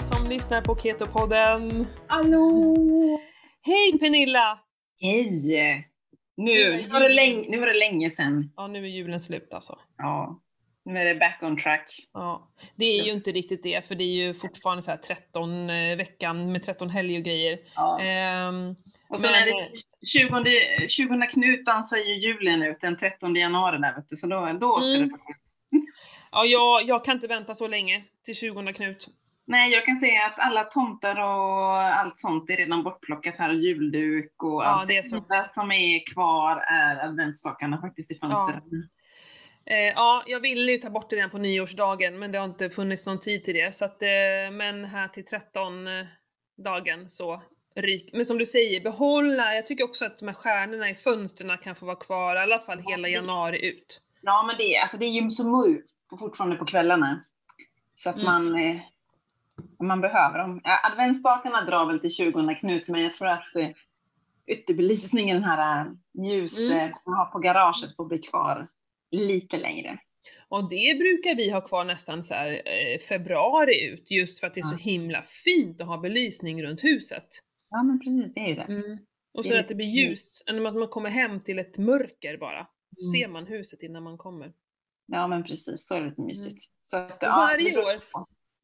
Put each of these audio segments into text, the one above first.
alla som lyssnar på Keto-podden. Hallå! Hej Pernilla! Hej! Nu, Nu var det länge, nu var det länge sedan. Ja, nu är julen slut alltså. Ja. Nu är det back on track. Ja. Det är ju inte riktigt det, för det är ju fortfarande så här 13 eh, veckan med 13 helger och grejer. Ja. Ehm, och så men- är det 20, 20 Knut dansar ju julen ut den 13 januari där vet du, så då, då ska Mm. det vara slut. ja, jag, jag kan inte vänta så länge till 20 Knut. Nej, jag kan säga att alla tomtar och allt sånt är redan bortplockat här, julduk och Ja, allt. det är så. som är kvar är adventsstakarna faktiskt i fönstret. Eh, ja, jag ville ju ta bort det redan på nyårsdagen, men det har inte funnits någon tid till det. Så att, eh, men här till 13 eh, dagen så ryk. Men som du säger, behålla. Jag tycker också att de här stjärnorna i fönstren kan få vara kvar, i alla fall hela januari ut. Ja, men det, alltså det är ju så mörkt fortfarande på kvällarna. Så att Mm. man, man behöver dem. Adventsstakarna drar väl till 20 Knut, men jag tror att eh, ytterbelysningen, den här eh, ljus Mm. eh, man har på garaget, får bli kvar lite längre. Och det brukar vi ha kvar nästan så här, eh, februari ut, just för att det är så himla fint att ha belysning runt huset. Ja, men precis, det är ju det. Mm. Och Det så är att det blir ljust, än att man kommer hem till ett mörker bara. Så Mm. ser man huset innan man kommer. Ja, men precis, så är det lite mysigt. Så att, ja, varje det år-.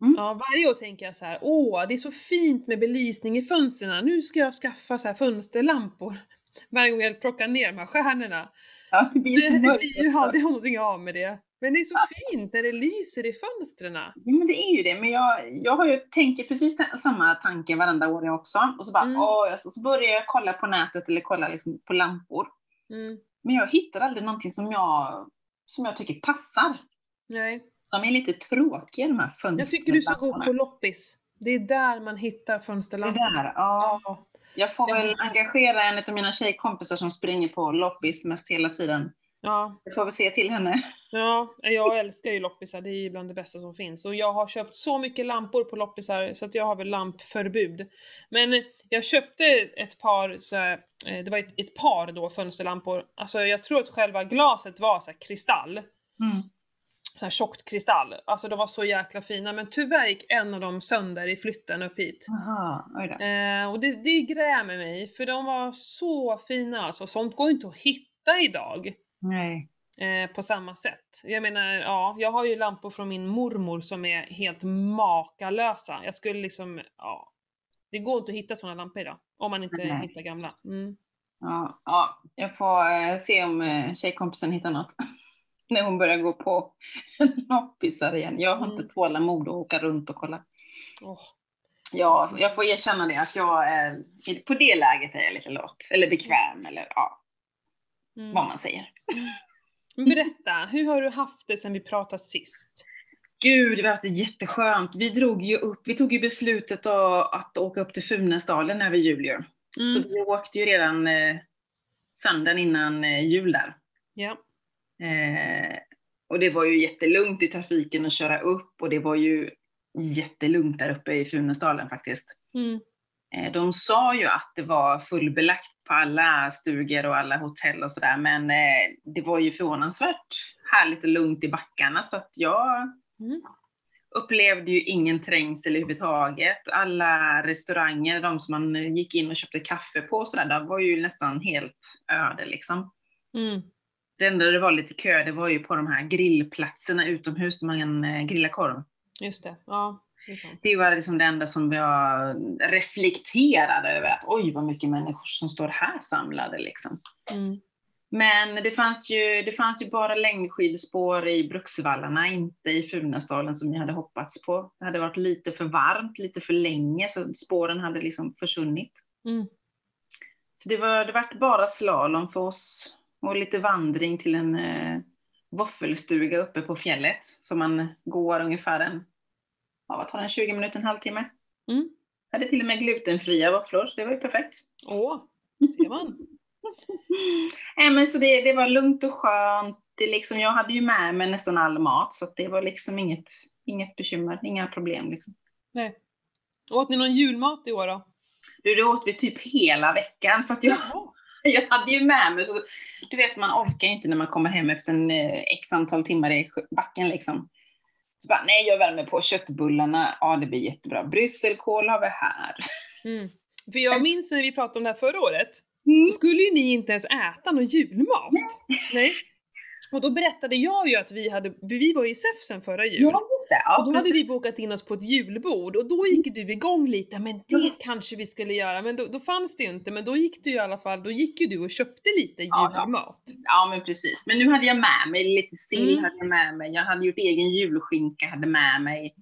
Mm. Ja, varje år tänker jag så här, åh, det är så fint med belysning i fönstren, nu ska jag skaffa så här fönsterlampor. Varje gång jag plockar ner de här stjärnorna. Ja, det blir så Det mörkt. blir ju aldrig någonting av med det. Men det är så fint när det lyser i fönstren. Ja, men det är ju det. Men jag, jag har ju tänker precis samma tanke varenda år jag också. Och så bara, Mm. åh, så börjar jag kolla på nätet eller kolla liksom på lampor. Mm. Men jag hittar aldrig någonting som jag, som jag tycker passar. Nej. De är lite tråkiga de här fönsterlamporna. Jag tycker du ska gå på loppis. Det är där man hittar Det fönsterlampor. där, ja. Ja. Jag får väl engagera en av mina tjejkompisar som springer på loppis mest hela tiden. Ja. Jag får väl se till henne. ja, jag älskar ju loppisar, det är ju bland det bästa som finns. Och jag har köpt så mycket lampor på loppisar så att jag har väl lampförbud. Men jag köpte ett par, så här, eh, det var ett, ett par då fönsterlampor. Alltså jag tror att själva glaset var så här kristall. Mm. Så här tjockt kristall. Alltså de var så jäkla fina. Men tyvärr gick en av dem sönder i flytten upp hit. Aha. Eh, och det, det grämer mig, för de var så fina alltså. Sånt går inte att hitta idag. Nej. Eh, på samma sätt. Jag menar, ja, jag har ju lampor från min mormor som är helt makalösa. Jag skulle liksom, ja. Det går inte att hitta sådana lampor idag. Om man inte Nej. hittar gamla. Mm. Ja, ja, jag får eh, se om eh, tjejkompisen hittar något. När hon börjar gå på loppisar igen. Jag har Mm. inte tålamod att åka runt och kolla. Åh. Ja, jag får erkänna det att jag är, på det läget är jag lite lat. Eller bekväm eller ja, Mm. vad man säger. Men Berätta, hur har du haft det sen vi pratade sist? Gud, vi har haft det jätteskönt. Vi drog ju upp, vi tog ju beslutet att, att åka upp till Funäsdalen över jul ju. Så Mm. vi åkte ju redan eh, söndagen innan eh, jul där. Ja. Eh, och det var ju jättelugnt i trafiken att köra upp och det var ju jättelugnt där uppe i Funäsdalen faktiskt. Mm. Eh, de sa ju att det var fullbelagt på alla stugor och alla hotell och sådär, men eh, det var ju förvånansvärt härligt och lugnt i backarna så att jag Mm. upplevde ju ingen trängsel överhuvudtaget. Alla restauranger, de som man gick in och köpte kaffe på och sådär, de var ju nästan helt öde liksom. Mm. Det enda det var lite kö, det var ju på de här grillplatserna utomhus där man eh, grilla korv. Just det, ja. Det. Det var liksom det enda som jag reflekterade över, att oj vad mycket människor som står här samlade liksom. Mm. Men det fanns ju, det fanns ju bara längdskidspår i Bruksvallarna, inte i Funäsdalen som jag hade hoppats på. Det hade varit lite för varmt, lite för länge, så spåren hade liksom försvunnit. Mm. Så det var, det var bara slalom för oss och lite vandring till en eh, våffelstuga uppe på fjället. Så man går ungefär en, ja, vad tar den, 20 minuter, en halvtimme. Mm. Hade till och med glutenfria våfflor, så det var ju perfekt. Åh, ser man. Nej, men så det, det var lugnt och skönt. Det liksom, jag hade ju med mig nästan all mat, så det var liksom inget, inget bekymmer, inga problem. Liksom. Nej. Åt ni någon julmat i år då? Du, det åt vi typ hela veckan, för att jag, jag hade ju med mig, så, du vet man orkar ju inte när man kommer hem efter en eh, x antal timmar i backen liksom. Så bara, nej jag värmer på köttbullarna, ja det blir jättebra. Brysselkål har vi här. Mm. För jag minns när vi pratade om det här förra året, Mm. då skulle ju ni inte ens äta någon julmat. Nej. Och då berättade jag ju att vi hade, vi var ju i SEF förra jul. Ja, just det. Ja, och då hade vi bokat in oss på ett julbord och då gick du igång lite, men det kanske vi skulle göra, men då, då fanns det ju inte, men då gick du i alla fall, då gick ju du och köpte lite Ja, ja. julmat. Ja men precis. Men nu hade jag med mig lite sill, Mm. hade jag med mig. Jag hade gjort egen julskinka, hade med mig.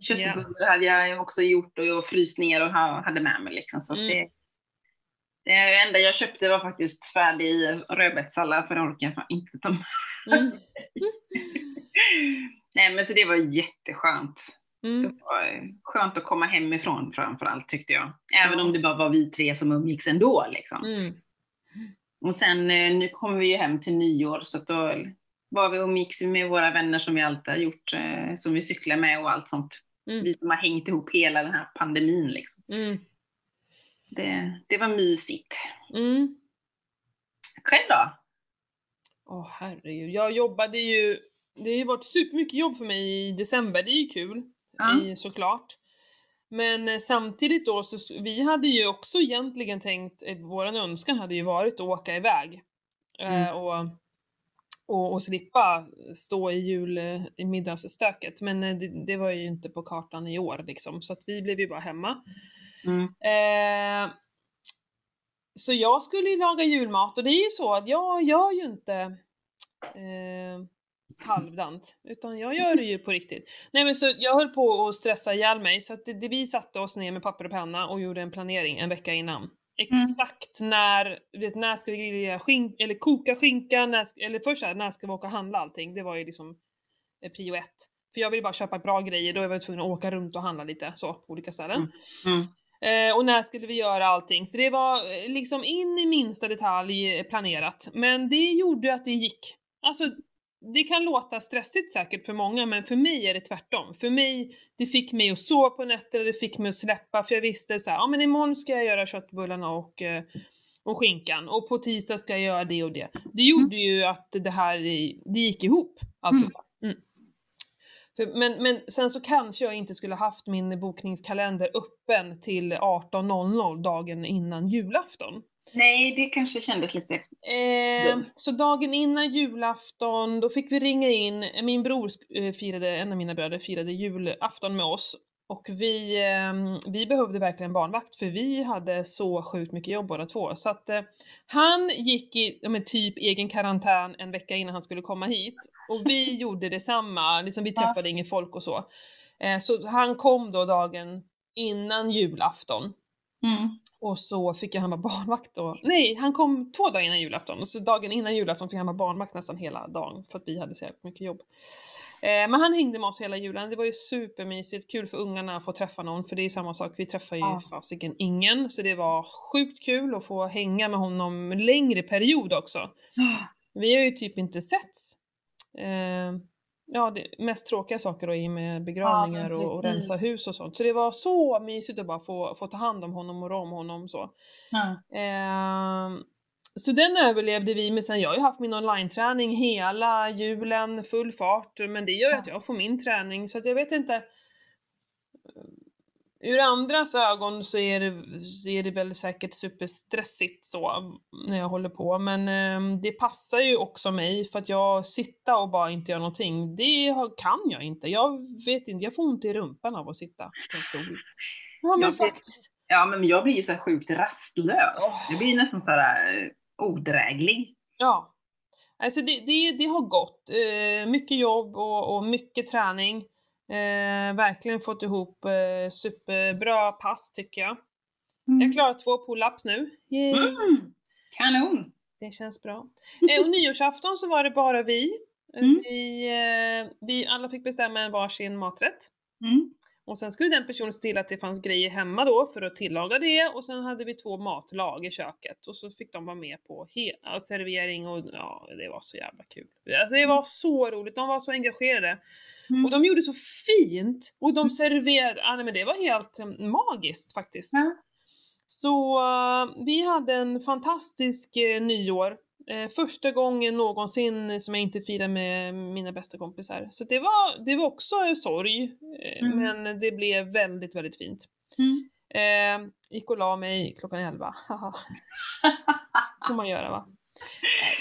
Köttbullar hade jag också gjort och jag fryst ner och ha- hade med mig liksom. Så Mm. det, det enda jag köpte var faktiskt färdig rödbetssallad för det orkar jag fan inte ta med. Mm. Nej men så det var jätteskönt. Det Mm. var eh, skönt att komma hemifrån framförallt tyckte jag. Även om det bara var vi tre som umgicks ändå liksom. Mm. Och sen eh, nu kommer vi ju hem till nyår så att då var vi och umgicks med våra vänner som vi alltid har gjort, eh, som vi cyklar med och allt sånt. Mm. Vi som har hängt ihop hela den här pandemin liksom. Det, det var mysigt. Mm. Själv då? Åh herregud, jag jobbade ju, det har ju varit supermycket jobb för mig i december, det är ju kul, Ja. i, såklart. Men eh, samtidigt då, så, vi hade ju också egentligen tänkt, eh, våran önskan hade ju varit att åka iväg. Eh, Mm. och, och, och slippa stå i jul, eh, i middagsstöket. Men det, det var ju inte på kartan i år liksom, så att vi blev ju bara hemma. Mm. Eh, så jag skulle ju laga julmat och det är ju så att jag gör ju inte eh, halvdant, utan jag gör det ju på riktigt. Nej men så jag höll på att stressa ihjäl mig så att det, det, vi satte oss ner med papper och penna och gjorde en planering en vecka innan. Exakt när, du vet, när ska vi grilla skink, eller koka skinka, när, eller först här, när ska vi åka och handla allting? Det var ju liksom eh, prio ett. För jag ville bara köpa bra grejer, då var jag tvungen att åka runt och handla lite så på olika ställen. Mm. Eh, och när skulle vi göra allting? Så det var eh, liksom in i minsta detalj eh, planerat. Men det gjorde att det gick. Alltså, det kan låta stressigt säkert för många, men för mig är det tvärtom. För mig, det fick mig att sova på nätter, det fick mig att släppa, för jag visste så här, ja men imorgon ska jag göra köttbullarna och, eh, och skinkan, och på tisdag ska jag göra det och det. Det gjorde ju att det här, det gick ihop, alltihopa. Mm. För, men, men sen så kanske jag inte skulle haft min bokningskalender öppen till 18.00 dagen innan julafton. Nej, det kanske kändes lite... Eh, så dagen innan julafton, då fick vi ringa in, min bror eh, firade, en av mina bröder firade julafton med oss. Och vi, eh, vi behövde verkligen barnvakt för vi hade så sjukt mycket jobb båda två. Så att eh, han gick i ja, men typ egen karantän en vecka innan han skulle komma hit. Och vi gjorde detsamma, liksom vi Ja. träffade ingen folk och så. Eh, så han kom då dagen innan julafton. Mm. Och så fick han vara barnvakt då. Nej, han kom två dagar innan julafton. Och så dagen innan julafton fick han vara barnvakt nästan hela dagen. För att vi hade så jävla mycket jobb. Eh, men han hängde med oss hela julen. Det var ju supermysigt. Kul för ungarna att få träffa någon. För det är ju samma sak. Vi träffar ju Ja. fasiken ingen. Så det var sjukt kul att få hänga med honom en längre period också. Vi har ju typ inte setts. Eh, ja, det mest tråkiga saker då är med begravningar men och, och rensa hus och sånt. Så det var så mysigt att bara få, få ta hand om honom och rå om honom så. Ja. Så den överlevde vi, men sen jag har ju haft min online-träning hela julen, full fart, men det gör ju att jag får min träning, så att jag vet inte. Ur andras ögon så är det, så är det väl säkert superstressigt så när jag håller på, men ehm, det passar ju också mig för att jag sitta och bara inte göra någonting, det kan jag inte. Jag vet inte, jag får ont i rumpan av att sitta på en stol. Ja men Jag faktiskt. ja, men jag blir ju så här sjukt rastlös. Åh. Jag blir nästan så här eh, odräglig. Ja. Alltså det, det, det har gått. Eh, mycket jobb och, och mycket träning. Eh, verkligen fått ihop eh, superbra pass tycker jag. Jag klarar två pull-ups nu. Yay. Mm. Kanon! Det känns bra. Eh, och nyårsafton så var det bara vi. Mm. Vi, eh, vi alla fick bestämma en varsin maträtt. Mm. Och sen skulle den personen se till att det fanns grejer hemma då för att tillaga det och sen hade vi två matlag i köket och så fick de vara med på hela servering och ja, det var så jävla kul. Alltså det var så roligt, de var så engagerade. Mm. Och de gjorde så fint! Och de serverade, ja, nej, men det var helt eh, magiskt faktiskt. Ja. Så eh, vi hade en fantastisk eh, nyår. Eh, första gången någonsin som jag inte firar med mina bästa kompisar. Så det var, det var också sorg, eh, Mm. men det blev väldigt, väldigt fint. Mm. Eh, gick och la mig klockan 11. Haha. får man göra va?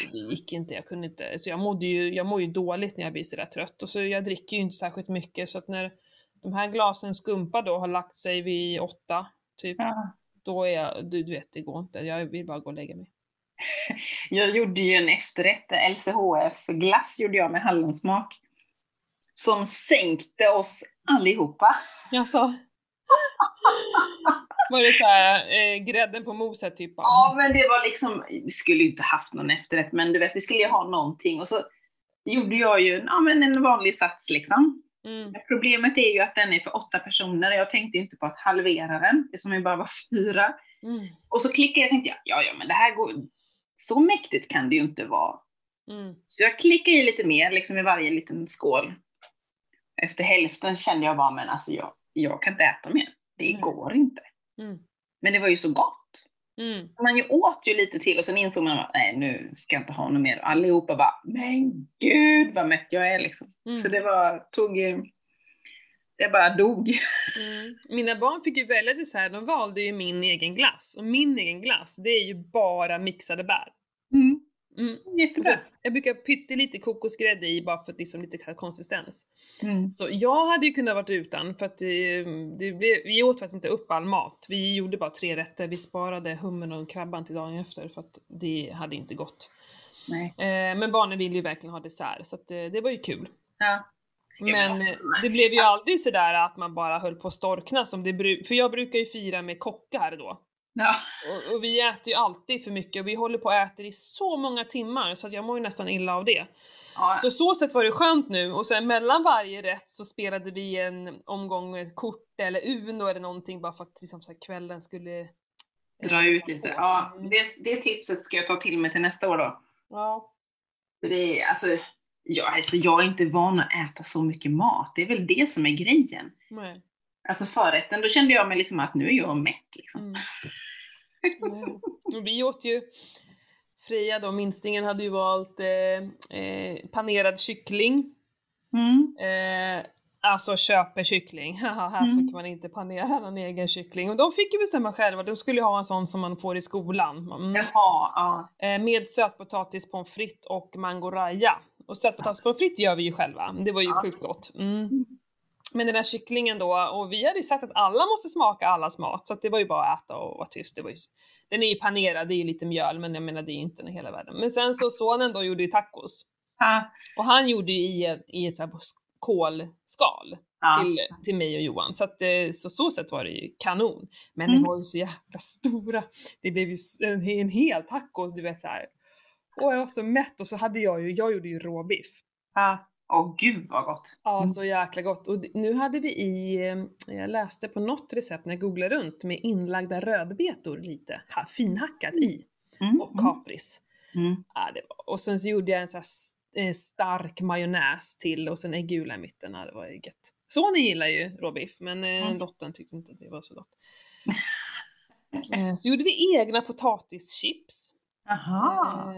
Nej, det gick inte, jag kunde inte. Så jag, mådde ju, jag mår ju dåligt när jag blir sådär trött och så jag dricker ju inte särskilt mycket så att när de här glasen skumpa då har lagt sig vid åtta, typ, Ja. då är jag, du, du vet det går inte. Jag vill bara gå och lägga mig. Jag gjorde ju en efterrätt, LCHF-glass gjorde jag med hallonsmak. Som sänkte oss allihopa. Jaså? Var det såhär eh, grädden på moset typ? Ja, men det var liksom, vi skulle ju inte haft någon efterrätt, men du vet, vi skulle ju ha någonting. Och så gjorde jag ju ja, men en vanlig sats liksom. Mm. Problemet är ju att den är för åtta personer. Jag tänkte ju inte på att halvera den, eftersom vi bara var fyra. Mm. Och så klickade jag och tänkte, ja, ja, men det här går, så mäktigt kan det ju inte vara. Mm. Så jag klickade i lite mer, liksom i varje liten skål. Efter hälften kände jag bara, men alltså jag, jag kan inte äta mer. Det Nej. går inte. Mm. Men det var ju så gott. Mm. Man ju åt ju lite till och sen insåg man att nej, nu ska jag inte ha något mer. Allihopa bara, men gud vad mätt jag är liksom. Mm. Så det var, tog, det bara dog. Mm. Mina barn fick ju välja här, de valde ju min egen glass. Och min egen glass, det är ju bara mixade bär. Mm. Och Jättebra. så, jag brukar pytte lite kokosgrädde i bara för att liksom lite konsistens. Mm. Så jag hade ju kunnat varit utan för att det, det blev, vi åt faktiskt inte upp all mat. Vi gjorde bara tre rätter, vi sparade hummen och krabban till dagen efter för att det hade inte gått. Eh, men barnen ville ju verkligen ha dessert så att, eh, det var ju kul. Ja. Men eh, det blev ju aldrig sådär att man bara höll på att storkna som det bru- för jag brukar ju fira med kockar då. Ja. Och, och vi äter ju alltid för mycket och vi håller på och äter i så många timmar så att jag mår ju nästan illa av det. Ja. Så så sätt var det skönt nu och sen mellan varje rätt så spelade vi en omgång med kort eller Uno eller någonting bara för att liksom, så här, kvällen skulle eh, Dra ut lite. Ja, Mm. det, det tipset ska jag ta till mig till nästa år då. Ja. För det är, alltså, ja, alltså, jag är inte van att äta så mycket mat. Det är väl det som är grejen. Nej. Alltså förrätten, då kände jag mig liksom att nu är jag mätt liksom. Mm. Och vi åt ju, Freja då, minstingen, hade ju valt eh, eh, panerad kyckling. Mm. Eh, alltså köper kyckling. Här Mm. fick man inte panera någon egen kyckling. Och de fick ju bestämma själva, de skulle ju ha en sån som man får i skolan. Mm. Jaha, ja. Eh, med sötpotatis, pommes frites och mangoraja. Och sötpotatis pommes frites gör vi ju själva, det var ju Ja. sjukt gott. Mm. Men den här kycklingen då, och vi hade ju sagt att alla måste smaka allas mat, så att det var ju bara att äta och vara tyst. Det var ju, den är ju panerad, det är ju lite mjöl, men jag menar det är ju inte hela världen. Men sen så sonen då gjorde ju tacos. Ja. Och han gjorde ju i, i ett så här kolskal Ja. till, till mig och Johan. Så att eh, så, så sätt var det ju kanon. Men Mm. det var ju så jäkla stora. Det blev ju en, en hel tacos, du vet så här. Och jag var så mätt och så hade jag ju, jag gjorde ju råbiff. Ja. Åh gud vad gott. Ja, Mm. så jäkla gott. Och nu hade vi i, eh, jag läste på något recept när jag googlade runt med inlagda rödbetor lite, ha, finhackat i. Mm. Och kapris. Mm. Ja, det var, och sen så gjorde jag en så här stark majonnäs till och sen äggula i mitten. Ja, det var gött. Sonen gillar ju råbiff men eh, Mm. dottern tyckte inte att det var så gott. Eh, så gjorde vi egna potatischips. Jaha.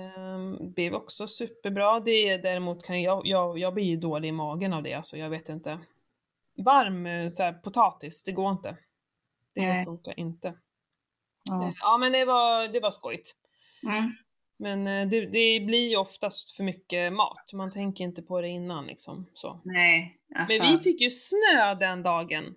Blev också superbra. Det däremot kan jag, jag, jag blir ju dålig i magen av det, alltså jag vet inte. Varm eh, så här, potatis, det går inte. Det Nej. funkar inte. Ja. Eh, Ja men det var, det var skojigt. Mm. Men eh, det, det blir ju oftast för mycket mat, man tänker inte på det innan liksom. Så. Nej, alltså. Men vi fick ju snö den dagen.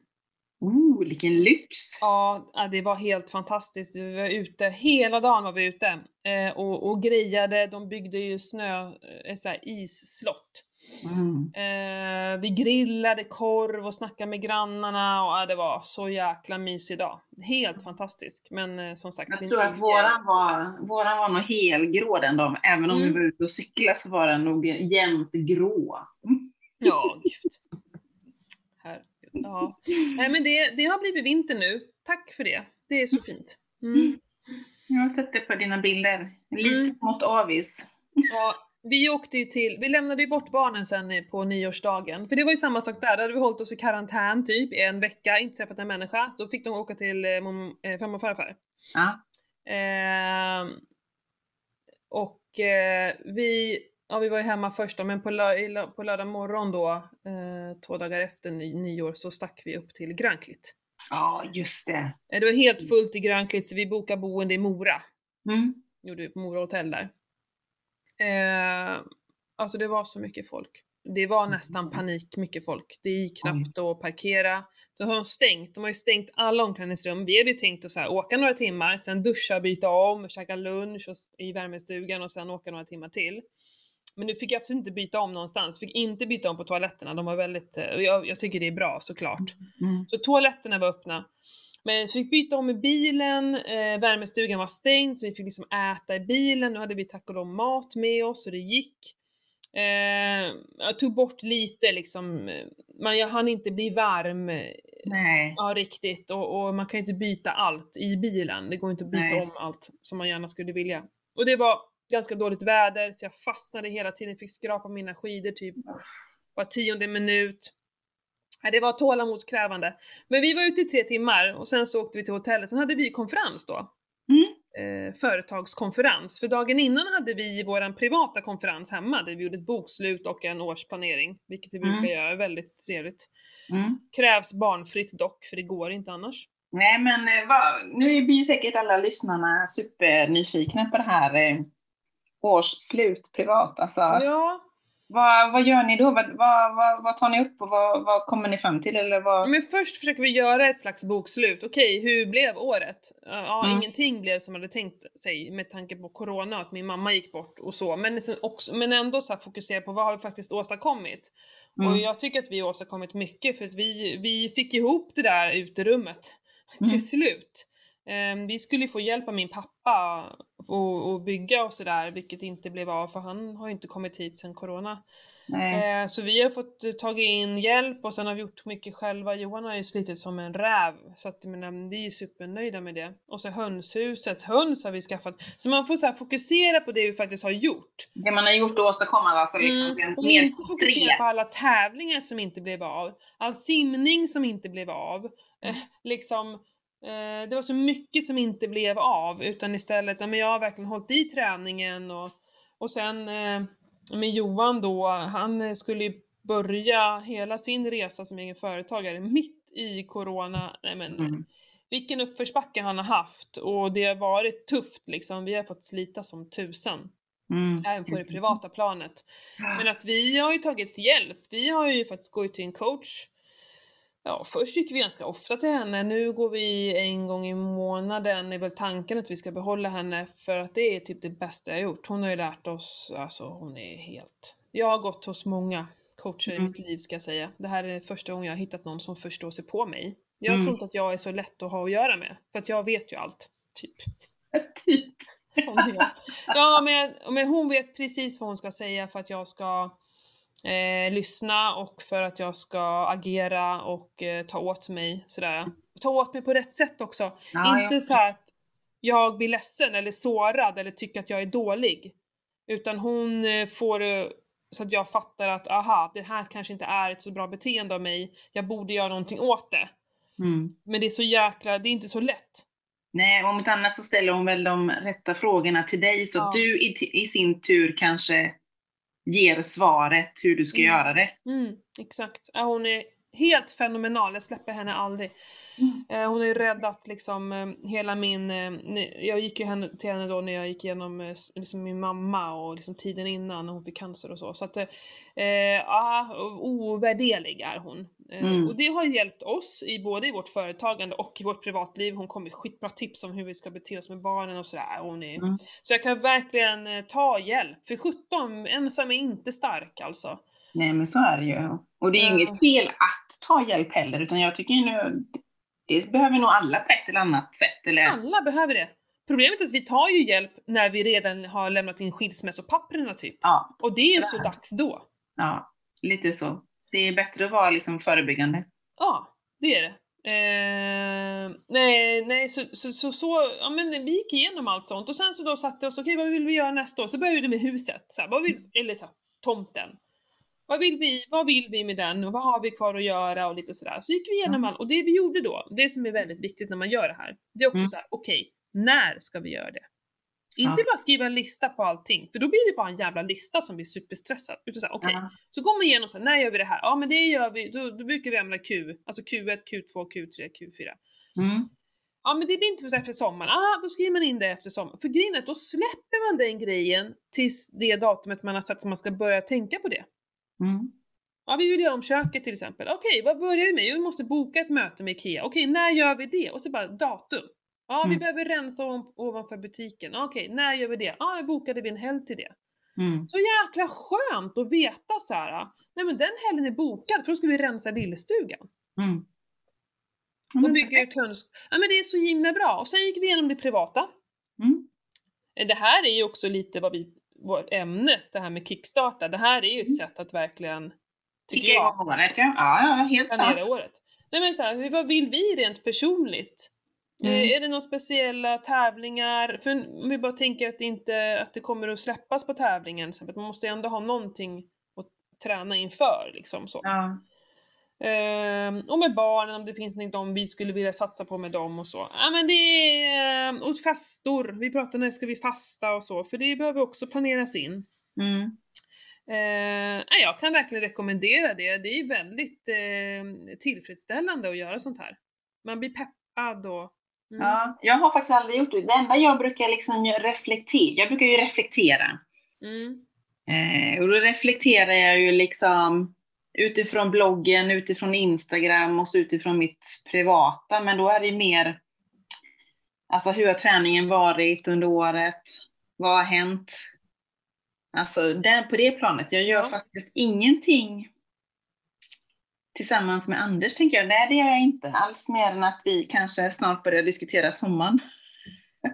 Oh, vilken lyx! Ja, det var helt fantastiskt. Vi var ute, hela dagen var vi ute eh, och, och grejade. De byggde ju snö, eh, så här isslott. Mm. Eh, vi grillade korv och snackade med grannarna och det var så jäkla mysig dag. Helt fantastisk. Men eh, som sagt, Jag tror att våran var, våran var nog helgrå den dagen. Även om Mm. vi var ute och cyklade så var den nog jämnt grå. Ja, gud. Ja. Nej men det, det har blivit vinter nu. Tack för det. Det är så fint. Mm. Jag har sett det på dina bilder. Lite Mm. smått avis. Ja, vi åkte ju till, vi lämnade ju bort barnen sen på nyårsdagen. För det var ju samma sak där, där hade vi hållit oss i karantän typ i en vecka, inte träffat en människa. Då fick de åka till eh, eh, farmor och farfar. Ja. Eh, Och eh, vi, ja vi var ju hemma först då, men på, lö, på lördag morgon då, eh, två dagar efter ny, nyår, så stack vi upp till Grönklitt. Ja, just det. Eh, det var helt fullt i Grönklitt så vi bokade boende i Mora. Mm. Gjorde vi på Mora hotell där. Eh, alltså det var så mycket folk. Det var nästan panik, mycket folk. Det gick knappt att parkera. Så har de stängt, de har ju stängt alla omklädningsrum. Vi hade ju tänkt att så här, åka några timmar, sen duscha, byta om, käka lunch och, i värmestugan och sen åka några timmar till. Men nu fick jag absolut inte byta om någonstans, fick inte byta om på toaletterna, de var väldigt, och jag, jag tycker det är bra såklart. Mm. Så toaletterna var öppna. Men så fick byta om i bilen, eh, värmestugan var stängd så vi fick liksom äta i bilen, nu hade vi tack och lov mat med oss så det gick. Eh, jag tog bort lite liksom, man, jag hann inte bli varm Nej. ja, riktigt och, och man kan ju inte byta allt i bilen, det går inte att byta Nej. om allt som man gärna skulle vilja. Och det var ganska dåligt väder så jag fastnade hela tiden, fick skrapa mina skidor typ var tionde minut. Det var tålamodskrävande. Men vi var ute i tre timmar och sen så åkte vi till hotellet. Sen hade vi konferens då. Mm. Eh, företagskonferens. För dagen innan hade vi vår privata konferens hemma där vi gjorde ett bokslut och en årsplanering. Vilket vi brukar Mm. göra, väldigt trevligt. Mm. Krävs barnfritt dock, för det går inte annars. Nej, men eh, vad, nu blir ju säkert alla lyssnarna supernyfikna på det här eh, årsslut privat. Alltså, Ja, vad, vad gör ni då? Vad, vad, vad, tar ni upp och vad, vad kommer ni fram till? Eller vad? men först försöker vi göra ett slags bokslut. Okej, hur blev året? Ja, Mm. ingenting blev som man hade tänkt sig med tanke på corona att min mamma gick bort och så. Men, också, men ändå så fokusera på vad har vi faktiskt åstadkommit? Mm. Och jag tycker att vi har åstadkommit mycket för att vi, vi fick ihop det där uterummet Mm. till slut. Ehm, vi skulle få hjälp av min pappa och, och bygga och sådär, vilket inte blev av för han har ju inte kommit hit sedan corona. Nej. Eh, så vi har fått eh, tagit in hjälp och sen har vi gjort mycket själva. Johan har ju slitit som en räv, så att menar, vi är supernöjda med det. Och så hönshuset, höns har vi skaffat. Så man får så fokusera på det vi faktiskt har gjort. Det man har gjort och åstadkomma alltså liksom Mm, och inte fokusera på alla tävlingar som inte blev av, all simning som inte blev av. Eh, liksom, eh, det var så mycket som inte blev av, utan istället, men jag har verkligen hållit i träningen och, och sen eh, med Johan då, han eh, skulle ju börja hela sin resa som egen företagare mitt i corona. Nej men, Mm. vilken uppförsbacke han har haft och det har varit tufft liksom. Vi har fått slita som tusan, Mm. även på det privata planet. Men att vi har ju tagit hjälp. Vi har ju faktiskt gått till en coach. Ja, först gick vi ganska ofta till henne. Nu går vi en gång i månaden. är väl tanken att vi ska behålla henne för att det är typ det bästa jag gjort. Hon har ju lärt oss, alltså hon är helt... Jag har gått hos många coacher i Mm. mitt liv ska jag säga. Det här är första gången jag har hittat någon som förstår sig på mig. Jag Mm. tror inte att jag är så lätt att ha att göra med. För att jag vet ju allt, typ. Typ. Sån är jag. Ja, men, men hon vet precis vad hon ska säga för att jag ska eh, lyssna och för att jag ska agera och eh, ta åt mig sådär. Ta åt mig på rätt sätt också. Ja, Inte ja. så att jag blir ledsen eller sårad eller tycker att jag är dålig. Utan hon eh, får så att jag fattar att aha, det här kanske inte är ett så bra beteende av mig. Jag borde göra någonting åt det. Mm. Men det är så jäkla, det är inte så lätt. Nej, om inte annat så ställer hon väl de rätta frågorna till dig så att Ja. du i, i sin tur kanske ger svaret hur du ska Mm. göra det. Mm, exakt. Ja, hon är helt fenomenal, jag släpper henne aldrig. Mm. Hon har ju räddat liksom eh, hela min, eh, jag gick ju henne, till henne då när jag gick igenom liksom min mamma och liksom tiden innan när hon fick cancer och så. Så att, eh, eh, ja, ovärderlig är hon. Mm. Och det har hjälpt oss i både i vårt företagande och i vårt privatliv. Hon kommer med skitbra tips om hur vi ska bete oss med barnen och sådär. Hon är, Mm. Så jag kan verkligen ta hjälp. För 17, ensam är inte stark alltså. Nej, men så är det ju. Och det är ju Ja. inget fel att ta hjälp heller, utan jag tycker ju nu, det behöver nog alla på ett eller annat sätt. Eller? Alla behöver det. Problemet är att vi tar ju hjälp när vi redan har lämnat in skilsmässopapperna typ. Ja, Och det är ju så dags då. ja, lite så. Det är bättre att vara liksom förebyggande. Ja, det är det. Eh, nej, nej, så, så, så, så, ja men vi gick igenom allt sånt och sen så då satte vi oss, okej vad vill vi göra nästa år? Så började det med huset, så här, vad vill, eller så här, tomten. Vad vill, vi, vad vill vi med den och vad har vi kvar att göra och lite sådär. Så gick vi igenom allt och det vi gjorde då, det som är väldigt viktigt när man gör det här, det är också Mm. så här, okej, när ska vi göra det? Inte Ja. bara skriva en lista på allting, för då blir det bara en jävla lista som blir superstressad. Utan såhär, okej, Ja. så går man igenom såhär, när gör vi det här? Ja men det gör vi, då, då brukar vi använda Q, alltså Q1, Q2, Q3, Q4. Mm. Ja men det blir inte för efter sommaren, ah då skriver man in det efter sommaren. För grejen är att då släpper man den grejen tills det datumet man har sagt att man ska börja tänka på det. Mm. Ja, vi vill göra om köket till exempel. Okej, vad börjar vi med? Jo, vi måste boka ett möte med IKEA. Okej, när gör vi det? Och så bara datum. Ja, vi Mm. behöver rensa om, ovanför butiken. Okej, när gör vi det? Ja, då bokade vi en helg till det. Mm. Så jäkla skönt att veta så här. nej men den helgen är bokad för då ska vi rensa lillstugan. Mm. Och bygga ut höns... Ja men det är så himla bra. Och sen gick vi igenom det privata. Mm. Det här är ju också lite vad vi, vårt ämne, det här med kickstarta. Det här är ju ett Mm. sätt att verkligen, Kicka jag, igång året, ja. Ja, helt klart. året. Nej men så här, hur- vad vill vi rent personligt? Mm. Eh, är det några speciella tävlingar? För om vi bara tänker att det inte att det kommer att släppas på tävlingen, man måste ju ändå ha någonting att träna inför liksom så. Ja. Ehm, och med barnen, om det finns något vi skulle vilja satsa på med dem och så. Ja men det är, ehm, och fastor, vi pratar när ska vi fasta och så, för det behöver också planeras in. Mm. Eh, jag kan verkligen rekommendera det, det är väldigt eh, tillfredsställande att göra sånt här. Man blir peppad och... Mm. Ja, jag har faktiskt aldrig gjort det. Det enda jag brukar liksom reflektera, jag brukar ju reflektera. Mm. Eh, och då reflekterar jag ju liksom utifrån bloggen, utifrån Instagram och så utifrån mitt privata. Men då är det mer, alltså hur har träningen varit under året? Vad har hänt? Alltså den, på det planet. Jag gör Ja. faktiskt ingenting tillsammans med Anders, tänker jag. Nej, det gör jag inte alls mer än att vi kanske snart börjar diskutera sommaren.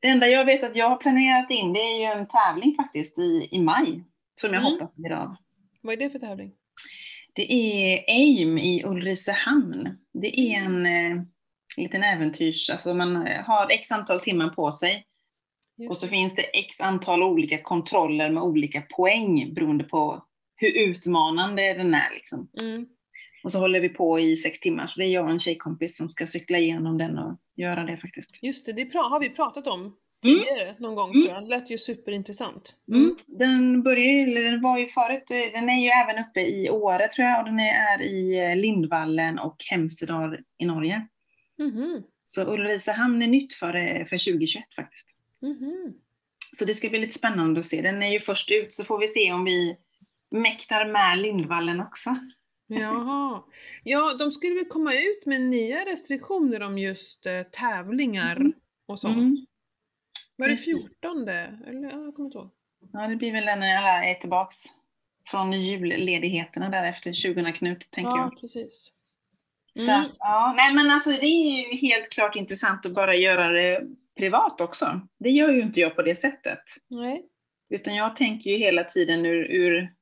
Det enda jag vet att jag har planerat in, det är ju en tävling faktiskt i, i maj, som jag Mm. hoppas blir av. Vad är det för tävling? Det är AIM i Ulricehamn. Det är en eh, liten äventyrs, alltså man eh, har x antal timmar på sig och så finns det x antal olika kontroller med olika poäng beroende på hur utmanande den är liksom. Mm. Och så håller vi på i sex timmar, så det är jag och en tjejkompis som ska cykla igenom den och göra det faktiskt. Just det, det har vi pratat om tidigare någon gång Mm. tror jag. Det lät ju superintressant. Mm. Den börjar ju, eller den var ju förut, den är ju även uppe i Åre tror jag och den är i eh, Lindvallen och Hemsedal i Norge. Mhm. Så Ulricehamn är nytt för, eh, för 2021 faktiskt. Mhm. Så det ska bli lite spännande att se. Den är ju först ut så får vi se om vi mäktar med Lindvallen också. Jaha. Ja, de skulle väl komma ut med nya restriktioner om just eh, tävlingar Mm. och sånt. Var det Precis. 14? Eller? Ja, jag kommer inte ihåg. Ja, det blir väl när alla är tillbaks från julledigheterna där efter 20 Knut, tänker ja, jag. precis. Så, Mm. att, ja, nej men alltså det är ju helt klart intressant att bara göra det privat också. Det gör ju inte jag på det sättet. Nej. Utan jag tänker ju hela tiden ur, ur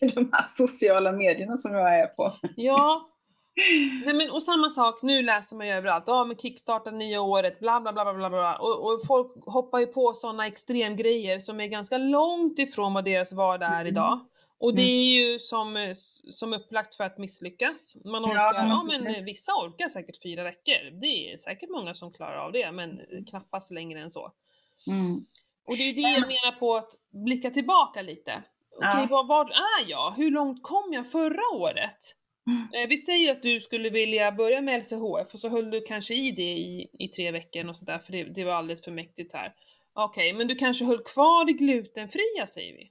de här sociala medierna som jag är på. Ja. Nej men och samma sak, nu läser man ju överallt, ja men kickstarta nya året, bla bla bla bla bla bla. Och, och folk hoppar ju på sådana extremgrejer som är ganska långt ifrån vad deras vardag är Mm. idag. Och det Mm. är ju som, eh, som upplagt för att misslyckas. Man Ja, orkar, men ja men eh, vissa orkar säkert fyra veckor. Det är säkert många som klarar av det, men eh, knappast längre än så. Mm. Och det är det jag men- menar på att blicka tillbaka lite. Okej, Ja. var, var är jag? Hur långt kom jag förra året? Mm. Eh, vi säger att du skulle vilja börja med LCHF och så höll du kanske i det i, i tre veckor och sådär för det, det var alldeles för mäktigt här. Okej, men du kanske höll kvar det glutenfria säger vi.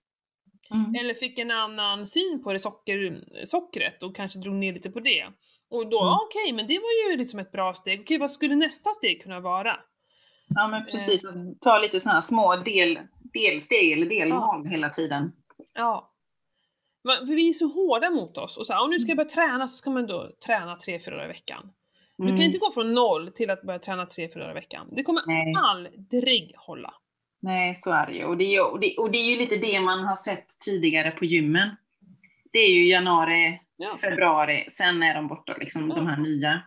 Mm. Eller fick en annan syn på det socker, sockret och kanske drog ner lite på det. Och då, Mm. okej, men det var ju liksom ett bra steg. Okej, vad skulle nästa steg kunna vara? Ja men precis, ta lite sådana här små del, delsteg eller delmål hela tiden. Ja. För vi är så hårda mot oss och så här, nu ska jag börja träna så ska man då träna tre, fyra dagar i veckan. Du kan Mm. inte gå från noll till att börja träna tre, fyra dagar i veckan. Det kommer Nej. aldrig hålla. Nej, så är det ju. Och det är ju, och det, och det är ju lite det man har sett tidigare på gymmen. Det är ju januari, Ja. februari, sen är de borta, liksom, Ja. de här nya.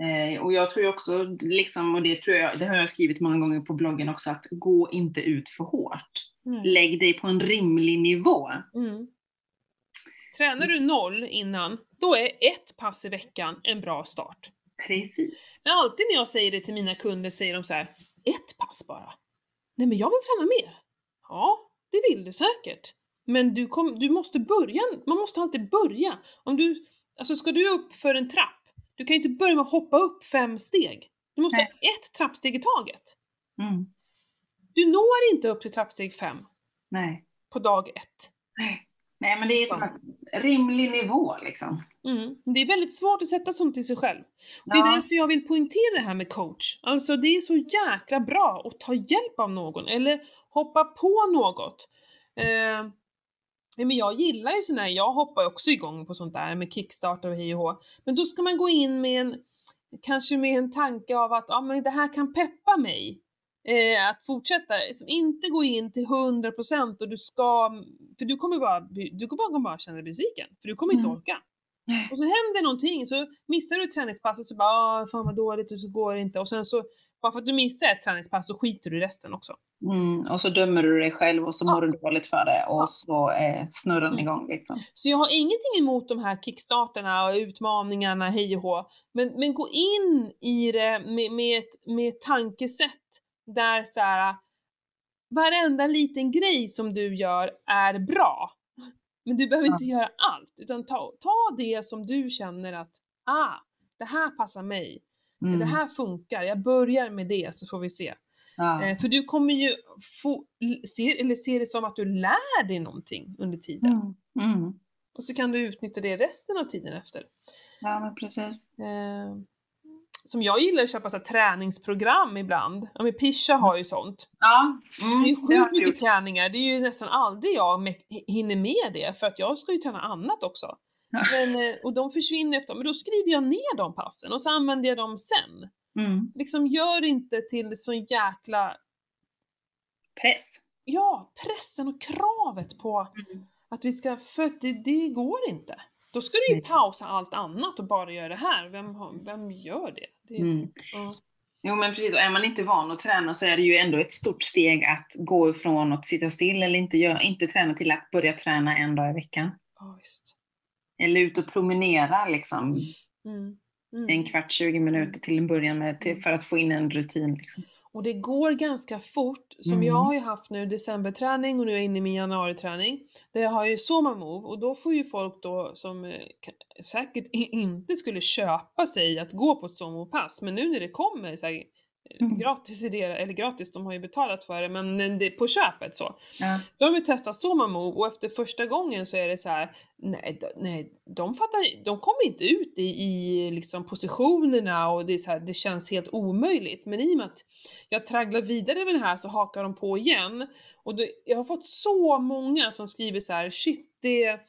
Eh, och jag tror ju också, liksom, och det, tror jag, det har jag skrivit många gånger på bloggen också, att gå inte ut för hårt. Mm. Lägg dig på en rimlig nivå. Mm. Tränar du noll innan, då är ett pass i veckan en bra start. Precis. Men alltid när jag säger det till mina kunder säger de så här: ett pass? bara. Nej men jag vill träna mer. Ja, det vill du säkert. Men du, kom, du måste börja, man måste alltid börja. Om du, alltså ska du upp för en trapp, du kan ju inte börja med att hoppa upp fem steg. Du måste Nej. ha ett trappsteg i taget. Mm. Du når inte upp till trappsteg fem Nej. på dag ett. Nej. Nej, men det är som en rimlig nivå liksom. Mm. Det är väldigt svårt att sätta sånt till sig själv. Och Det är Ja. därför jag vill poängtera det här med coach. Alltså det är så jäkla bra att ta hjälp av någon eller hoppa på något. Eh, ja, men jag gillar ju sån här, jag hoppar också igång på sånt där med Kickstarter och hej och hå. Men då ska man gå in med en, kanske med en tanke av att ja, men det här kan peppa mig. Eh, att fortsätta, liksom inte gå in till 100% och du ska, för du kommer bara, du kommer bara, känna dig besviken, för du kommer inte Mm. orka. Och så händer någonting, så missar du ett träningspass och så bara fan vad dåligt och så går det inte. Och sen så, bara för att du missar ett träningspass så skiter du i resten också. Mm. Och så dömer du dig själv och så Ja. mår du dåligt för det och Ja. så är snurran Mm. igång liksom. Så jag har ingenting emot de här kickstarterna och utmaningarna, hej och hå. Men, men gå in i det med, med, ett, med ett tankesätt där så här, varenda liten grej som du gör är bra. Men du behöver Ja. inte göra allt, utan ta, ta det som du känner att, ah, det här passar mig. Mm. Det här funkar, jag börjar med det så får vi se. ja. Eh, för du kommer ju få, se, eller se det som att du lär dig någonting under tiden. Mm. Mm. Och så kan du utnyttja det resten av tiden efter. ja, men precis. Eh, som jag gillar att köpa så här, träningsprogram ibland. Ja men Pisha har ju sånt. Ja, mm. Det är ju sjukt mycket gjort. träningar, det är ju nästan aldrig jag hinner med det för att jag ska ju träna annat också. Ja. Men, eh, och de försvinner efter, men då skriver jag ner de passen och så använder jag dem sen. Mm. Liksom gör inte till sån jäkla, Press. ja, pressen och kravet på Mm. att vi ska, för det, det går inte. Då ska du ju Nej. pausa allt annat och bara göra det här. Vem, har- vem gör det? det Mm. ja. Jo men precis, och är man inte van att träna så är det ju ändå ett stort steg att gå ifrån att sitta still eller inte, gör, inte träna till att börja träna en dag i veckan. Ja, visst. Eller ut och promenera liksom Mm. Mm. en kvart, 20 minuter till en början med, till, för att få in en rutin. Liksom. Och det går ganska fort. Som Mm. jag har ju haft nu decemberträning och nu är jag inne i min januariträning. Där jag har ju Soma Move och då får ju folk då som eh, säkert inte skulle köpa sig att gå på ett Somo-pass. Men nu när det kommer så här, Mm. gratis i det, eller gratis, de har ju betalat för det, men det, på köpet så. Ja. Då har de testat Soma Move och efter första gången så är det så här, nej, nej de fattar de kommer inte ut i, i liksom positionerna och det är så här, det känns helt omöjligt. Men i och med att jag tragglar vidare med det här så hakar de på igen. Och det, jag har fått så många som skriver så här, shit det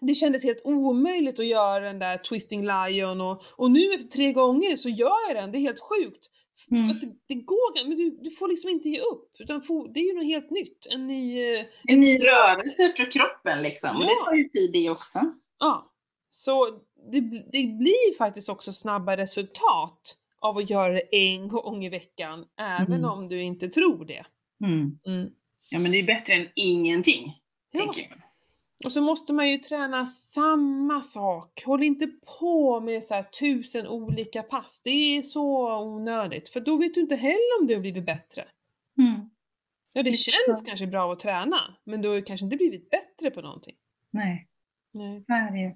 det kändes helt omöjligt att göra den där Twisting Lion och, och nu efter tre gånger så gör jag den, det är helt sjukt. Mm. För det, det går, men du, du får liksom inte ge upp, utan få, det är ju något helt nytt. En ny, eh, En ny rörelse för kroppen liksom. Och Ja. det tar ju tid det också. ja. Så det, det blir faktiskt också snabba resultat av att göra det en gång i veckan, även Mm. om du inte tror det. Mm. Mm. Ja men det är bättre än ingenting. Ja. tänker jag. Och så måste man ju träna samma sak. Håll inte på med så tusen olika pass. Det är så onödigt. För då vet du inte heller om du har blivit bättre. Mm. Ja, det Mycket känns bra. kanske bra att träna, men du har ju kanske inte blivit bättre på någonting. Nej, Nej. så är det ju.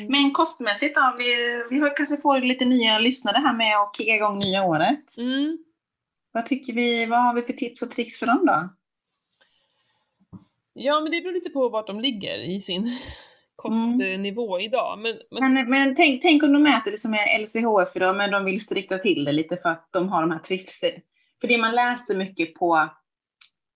Mm. Men kostmässigt då? Vi, vi har kanske får lite nya lyssnare här med och kicka igång nya året. Mm. Vad tycker vi, vad har vi för tips och tricks för dem då? Ja, men det beror lite på vart de ligger i sin kostnivå idag. Men, men, Men, men tänk, tänk om de äter det som är LCHF idag, men de vill strikta till det lite för att de har de här trivsel. För det man läser mycket på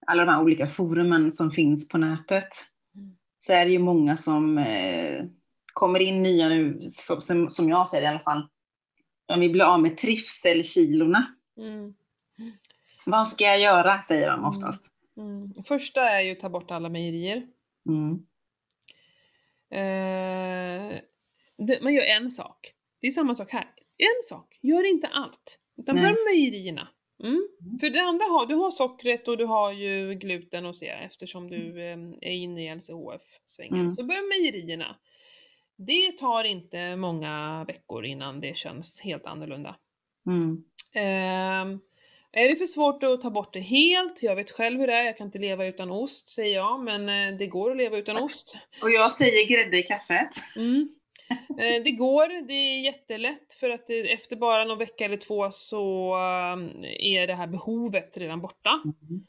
alla de här olika forumen som finns på nätet, Mm. så är det ju många som eh, kommer in nya nu, som, som, som jag ser det i alla fall. De vill bli av med trivselkilorna. mm, Vad ska jag göra, säger de oftast. mm. Första är ju att ta bort alla mejerier. Mm. Eh, det, man gör en sak. Det är samma sak här. En sak, gör inte allt. Utan börja med mejerierna. Mm. Mm. För det andra har du har sockret och du har ju gluten och så eftersom du eh, är inne i LCHF-svängen. Mm. Så börja med mejerierna. Det tar inte många veckor innan det känns helt annorlunda. Mm. Är det för svårt att ta bort det helt? Jag vet själv hur det är, jag kan inte leva utan ost, säger jag, men eh, det går att leva utan ost. Och jag säger grädde i kaffet. Mm. Eh, Det går, det är jättelätt för att efter bara någon vecka eller två så eh, är det här behovet redan borta.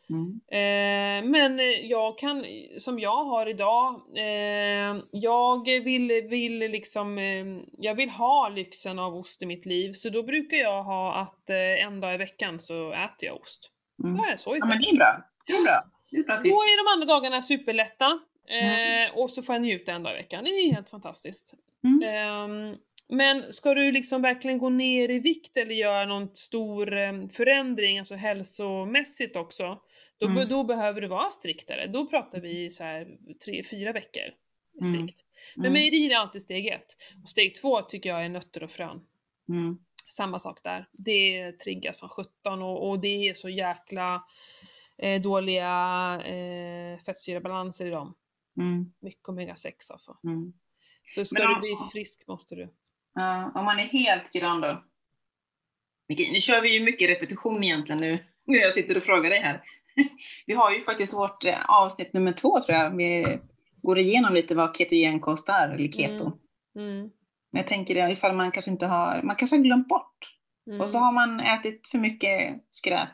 Mm. Eh, men jag kan, som jag har idag, eh, jag vill, vill liksom, eh, jag vill ha lyxen av ost i mitt liv, så då brukar jag ha att eh, en dag i veckan så äter jag ost. Mm. Då är jag så Ja, istället. men det är bra. Det är bra. Det är bra Då tips. är de andra dagarna superlätta. Eh, Mm. Och så får jag njuta en dag i veckan. Det är helt fantastiskt. Mm. Ehm, men ska du liksom verkligen gå ner i vikt eller göra någon stor em, förändring, alltså hälsomässigt också, då, Mm. då behöver du vara striktare. Då pratar vi så här tre, fyra veckor Mm. strikt. Men Mm. mejerier är alltid steg ett. Och steg två tycker jag är nötter och frön. Mm. Samma sak där. Det triggas som 17 och, och det är så jäkla eh, dåliga eh, fettsyrabalanser i dem. Mm. Mycket omega-6 alltså. Mm. Så ska Men du om- bli frisk måste du. Ja, om man är helt grön då? Okej, Nu kör vi ju mycket repetition egentligen nu, när jag sitter och frågar dig här. Vi har ju faktiskt vårt eh, avsnitt nummer två tror jag. Vi går igenom lite vad ketogenkost är, eller keto. Mm. Mm. Men jag tänker det, ifall man kanske inte har, man kanske har glömt bort. Mm. Och så har man ätit för mycket skräp.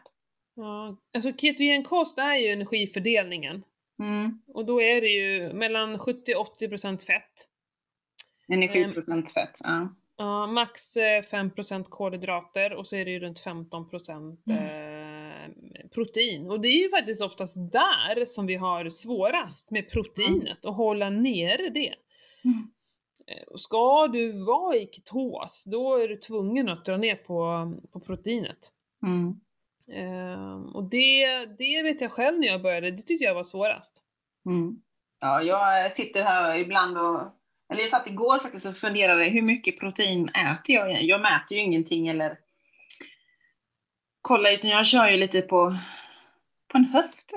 ja. Alltså ketogenkost är ju energifördelningen. Mm. Och då är det ju mellan 70-80% fett. Energiprocent fett. Ja. Ja, max eh, 5% kolhydrater och så är det ju runt 15% Mm. eh, protein. Och det är ju faktiskt oftast där som vi har svårast med proteinet, att hålla nere det. Mm. Eh, ska du vara i ketos, då är du tvungen att dra ner på, på proteinet. Mm. Ehm, och det, det vet jag själv när jag började, det tyckte jag var svårast. Mm. Ja, jag sitter här ibland och, eller jag satt igår faktiskt och funderade, hur mycket protein äter jag? Jag mäter ju ingenting eller kollar, utan jag kör ju lite på, på en höft.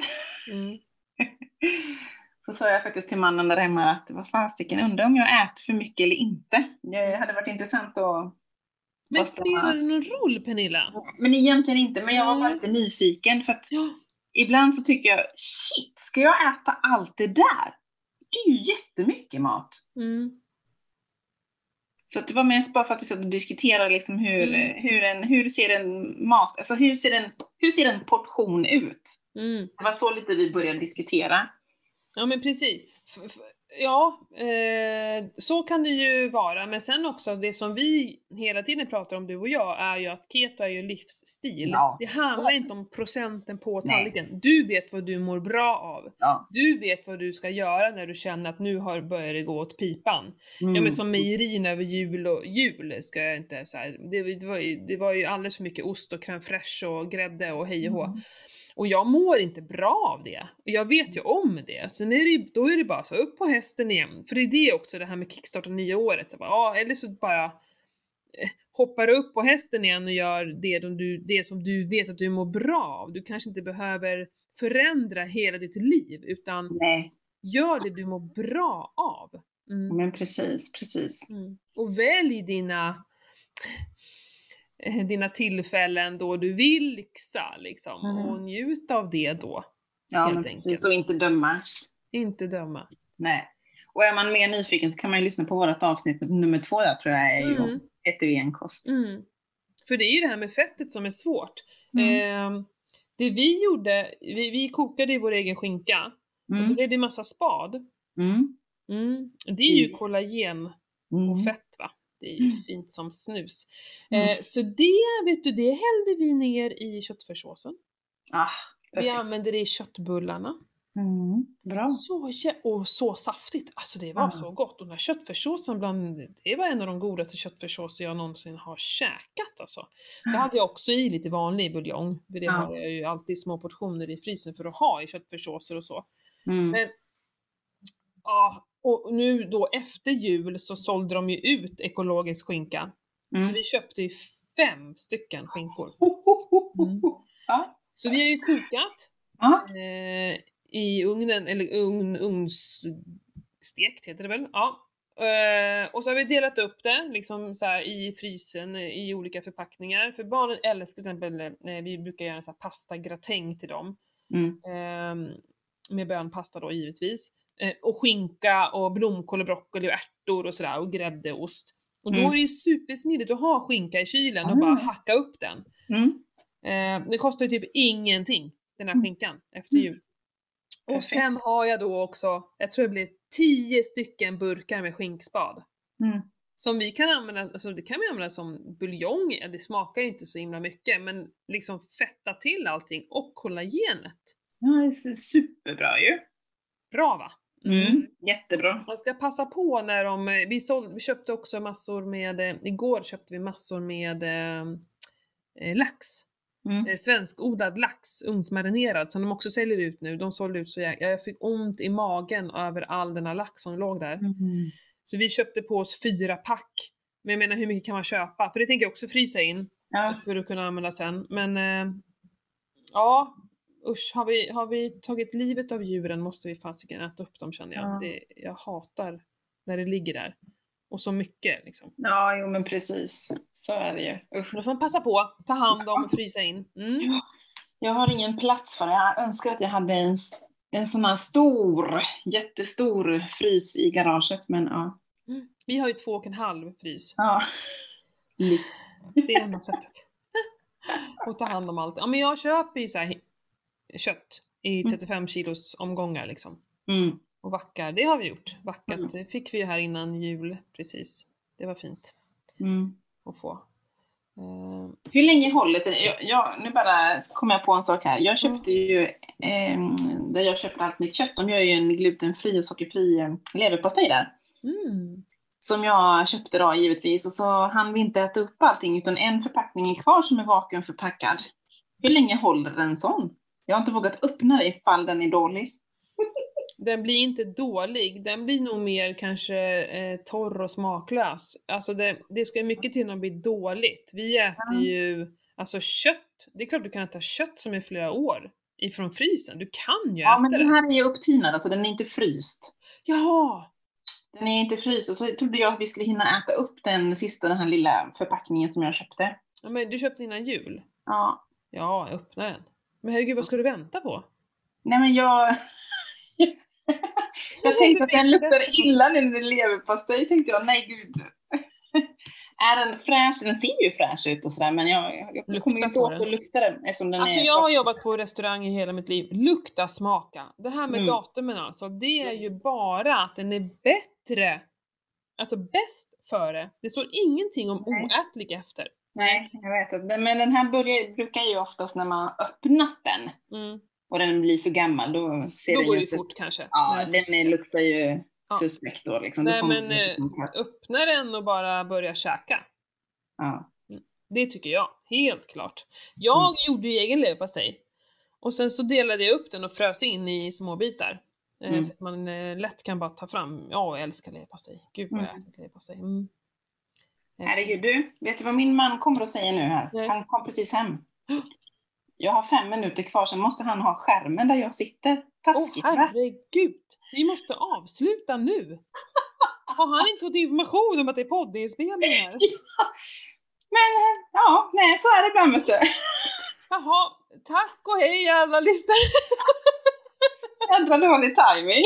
Mm. Så sa jag faktiskt till mannen där hemma att vad fasiken, undrar om jag äter för mycket eller inte. Det hade varit intressant att... Men spelar det någon roll Pernilla? Men egentligen inte, men jag var bara Mm. lite nyfiken för att Ja. ibland så tycker jag, shit, ska jag äta allt det där? Det är ju jättemycket mat. Mm. Så att det var mest bara för att vi satt och diskuterade liksom hur, Mm. hur, en, hur ser en mat, alltså hur ser en, hur ser en portion ut? Mm. Det var så lite vi började diskutera. Ja men precis. F- ja, eh, så kan det ju vara. Men sen också det som vi hela tiden pratar om, du och jag, är ju att keto är ju livsstil. Ja. Det handlar inte om procenten på Nej. tallriken. Du vet vad du mår bra av. Ja. Du vet vad du ska göra när du känner att nu har börjat det gå åt pipan. Mm. Ja men som mejerin över jul och jul ska jag inte så här, det, det, var ju, det var ju alldeles för mycket ost och crème fraîche och grädde och hej och hå. Mm. Och jag mår inte bra av det. Och jag vet ju om det. Så är det, då är det bara så, upp på hästen igen. För det är det också, det här med kickstarta nya året. Så bara, ja, eller så bara eh, hoppar du upp på hästen igen och gör det, de du, det som du vet att du mår bra av. Du kanske inte behöver förändra hela ditt liv, utan Nej, gör det du mår bra av. Mm. men precis, precis. Mm. Och välj dina, dina tillfällen då du vill lyxa liksom. Mm. Och njut av det då. Ja, Helt men enkelt. precis. Och inte döma. Inte döma. Nej. Och är man mer nyfiken så kan man ju lyssna på vårt avsnitt nummer två där tror jag är ju Mm. ketogenkost. Mm. För det är ju det här med fettet som är svårt. Mm. Ehm, det vi gjorde, vi, vi kokade ju vår egen skinka. Och då Mm. blev det massa spad. Mm. Mm. Det är ju Mm. kollagen Mm. och fett va? Det är ju Mm. fint som snus. Mm. Eh, så det, vet du, det hällde vi ner i köttfärssåsen. Ah, Vi använde det i köttbullarna. Mm. Bra. Så, och så saftigt, alltså det var Ja. så gott. Och den här köttfärssåsen bland, det var en av de godaste köttfärssåser jag någonsin har käkat alltså. Det hade jag också i lite vanlig buljong, för det Ja. har jag ju alltid små portioner i frysen för att ha i köttfärssåser och så. Mm. Men, ja, och nu då efter jul så sålde de ju ut ekologisk skinka. Så Mm. vi köpte ju fem stycken skinkor. Mm. Ja. Så vi har ju kokat Ja. eh, i ugnen, eller ugn, ugnsstekt heter det väl? Ja. Eh, och så har vi delat upp det liksom så här, i frysen i olika förpackningar. För barnen älskar till exempel, eh, vi brukar göra så här pastagratäng till dem. Mm. Eh, med bönpasta då givetvis. Eh, och skinka och blomkål och broccoli och ärtor och sådär och grädde och ost. Och då Mm. är det ju supersmidigt att ha skinka i kylen och Ah. bara hacka upp den. Mm. Eh, det kostar ju typ ingenting, den här Mm. skinkan, efter Mm. jul. Och sen har jag då också, jag tror det blir 10 stycken burkar med skinkspad. Mm. Som vi kan använda, alltså det kan vi använda som buljong, det smakar ju inte så himla mycket, men liksom fetta till allting och kollagenet. Ja, det är superbra ju. Bra va? Mm. Jättebra. Man ska passa på när de, vi, såld, vi köpte också massor med, eh, igår köpte vi massor med eh, eh, lax. Mm. Eh, svenskodlad lax, ugnsmarinerad, som de också säljer ut nu. De sålde ut så jag, jag fick ont i magen över all den här lax som låg där. Mm. Så vi köpte på oss fyra pack. Men jag menar hur mycket kan man köpa? För det tänker jag också frysa in Ja. för att kunna använda sen. Men eh, ja, usch, har vi, har vi tagit livet av djuren måste vi fasiken äta upp dem känner jag. Ja. Det, jag hatar när det ligger där. Och så mycket liksom. ja, jo men precis. Så är det ju. Usch. Då får man passa på, ta hand om och frysa in. Mm. Ja. Jag har ingen plats för det. Jag önskar att jag hade en, en sån här stor, jättestor frys i garaget, men ja. Mm. Vi har ju två och en halv frys. ja. Det är enda sättet. Och ta hand om allt. Ja men jag köper ju så här kött i Mm. 35 kilos omgångar liksom. Mm. Och vackar, det har vi gjort. Vackat Mm. det fick vi ju här innan jul, precis. Det var fint Mm. att få. Eh, Hur länge håller sig jag, jag, Nu bara kom jag på en sak här. Jag köpte ju, eh, där jag köper allt mitt kött, de gör ju en glutenfri och sockerfri eh, leverpastej där. mm. Som jag köpte då givetvis och så hann vi inte äta upp allting utan en förpackning är kvar som är vakuumförpackad. Hur länge håller en sån? Jag har inte vågat öppna det ifall den är dålig. Den blir inte dålig, den blir nog mer kanske eh, torr och smaklös. Alltså det, det ska mycket till när det blir dåligt. Vi äter Ja. ju, alltså kött, det är klart du kan äta kött som är flera år ifrån frysen. Du kan ju Ja, äta men det. den här är ju upptinad, alltså den är inte fryst. Jaha! Den är inte fryst och så trodde jag att vi skulle hinna äta upp den sista, den här lilla förpackningen som jag köpte. Ja, men du köpte innan jul? Ja, Ja, öppna den. Men herregud, vad ska du vänta på? nej men jag... jag tänkte att den luktar illa nu när det är leverpastej, tänkte jag. Nej gud. är den fräsch? Den ser ju fräsch ut och sådär, men jag, jag kommer inte åt att lukta den eftersom den Alltså är... jag har jobbat på restaurang i hela mitt liv. Lukta, smaka. Det här med Mm. datumen alltså, det är ju bara att den är bättre. Alltså bäst före. Det står ingenting om oätlig efter. Nej, jag vet inte. Men den här börjar, brukar ju oftast när man har öppnat den Mm. och den blir för gammal, då ser Då den går ju det fort kanske. Ja, När den är, luktar ju Ja. suspekt då liksom. Då Nej man- men eh, öppna den och bara börja käka. Ja. Det tycker jag, helt klart. Jag Mm. gjorde ju egen leverpastej. Och sen så delade jag upp den och frös in i små bitar. Eh, Mm. Så att man eh, lätt kan bara ta fram, ja jag älskar leverpastej. Gud vad jag har Mm. ätit leverpastej. Mm. Herregud, du, vet du vad min man kommer att säga nu här? Nej. Han kom precis hem. Jag har fem minuter kvar, sen måste han ha skärmen där jag sitter. Åh Taskigt va? herregud! Vi måste avsluta nu! Har han inte fått information om att det är poddinspelningar? Men ja, nej så är det ibland vet du. Jaha, tack och hej alla lyssnare! Jädra dålig timing.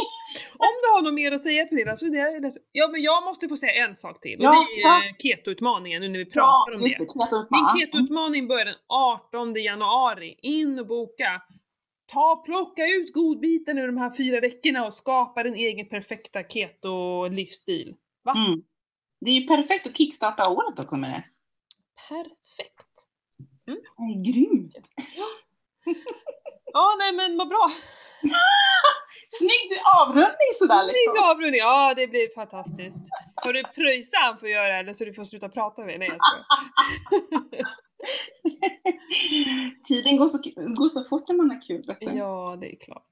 Om du har något mer att säga Pernilla så är det. Ja men jag måste få säga en sak till och Ja, det är ja. keto-utmaningen nu när vi pratar om just det. det. Min ja. keto-utmaning börjar den 18 januari. In och boka! Ta plocka ut godbitarna ur de här fyra veckorna och skapa din egen perfekta keto-livsstil. Va? Mm. Det är ju perfekt att kickstarta året också med det. Perfekt! Det är grymt. Ja nej men vad bra! Snygg avrundning sådär Snygg liksom. avrundning! Ja det blir fantastiskt. Har du pröjsat för att göra eller så du får sluta prata med Nej jag skojar. Tiden går så, går så fort när man har kul. Vet du. Ja, det är klart.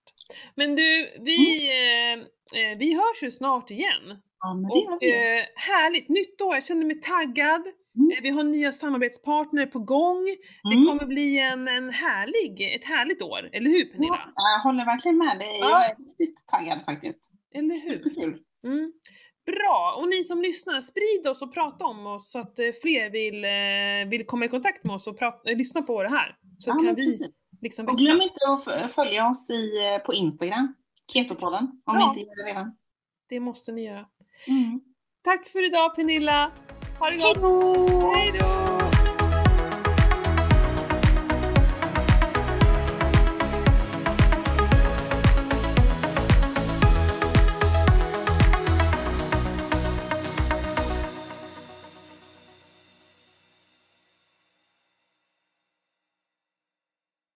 Men du, vi, eh, eh, vi hörs ju snart igen. Ja, men det gör Och vi. eh, härligt, nytt år, jag känner mig taggad. Mm. Eh, vi har nya samarbetspartner på gång. Det Mm. kommer bli en, en härlig, ett härligt år, eller hur Pernilla? Ja, jag håller verkligen med dig. Ja. Jag är riktigt taggad faktiskt. Eller hur? Superkul. Mm. Bra! Och ni som lyssnar, sprid oss och prata om oss så att eh, fler vill, eh, vill komma i kontakt med oss och prata, lyssna på det här. Så Ja, kan vi liksom Och växa. glöm inte att följa oss i, på Instagram, Kesopodden, om Ja. ni inte gör det redan. Det måste ni göra. Mm. Tack för idag Pernilla! Ha det gott! Hej då!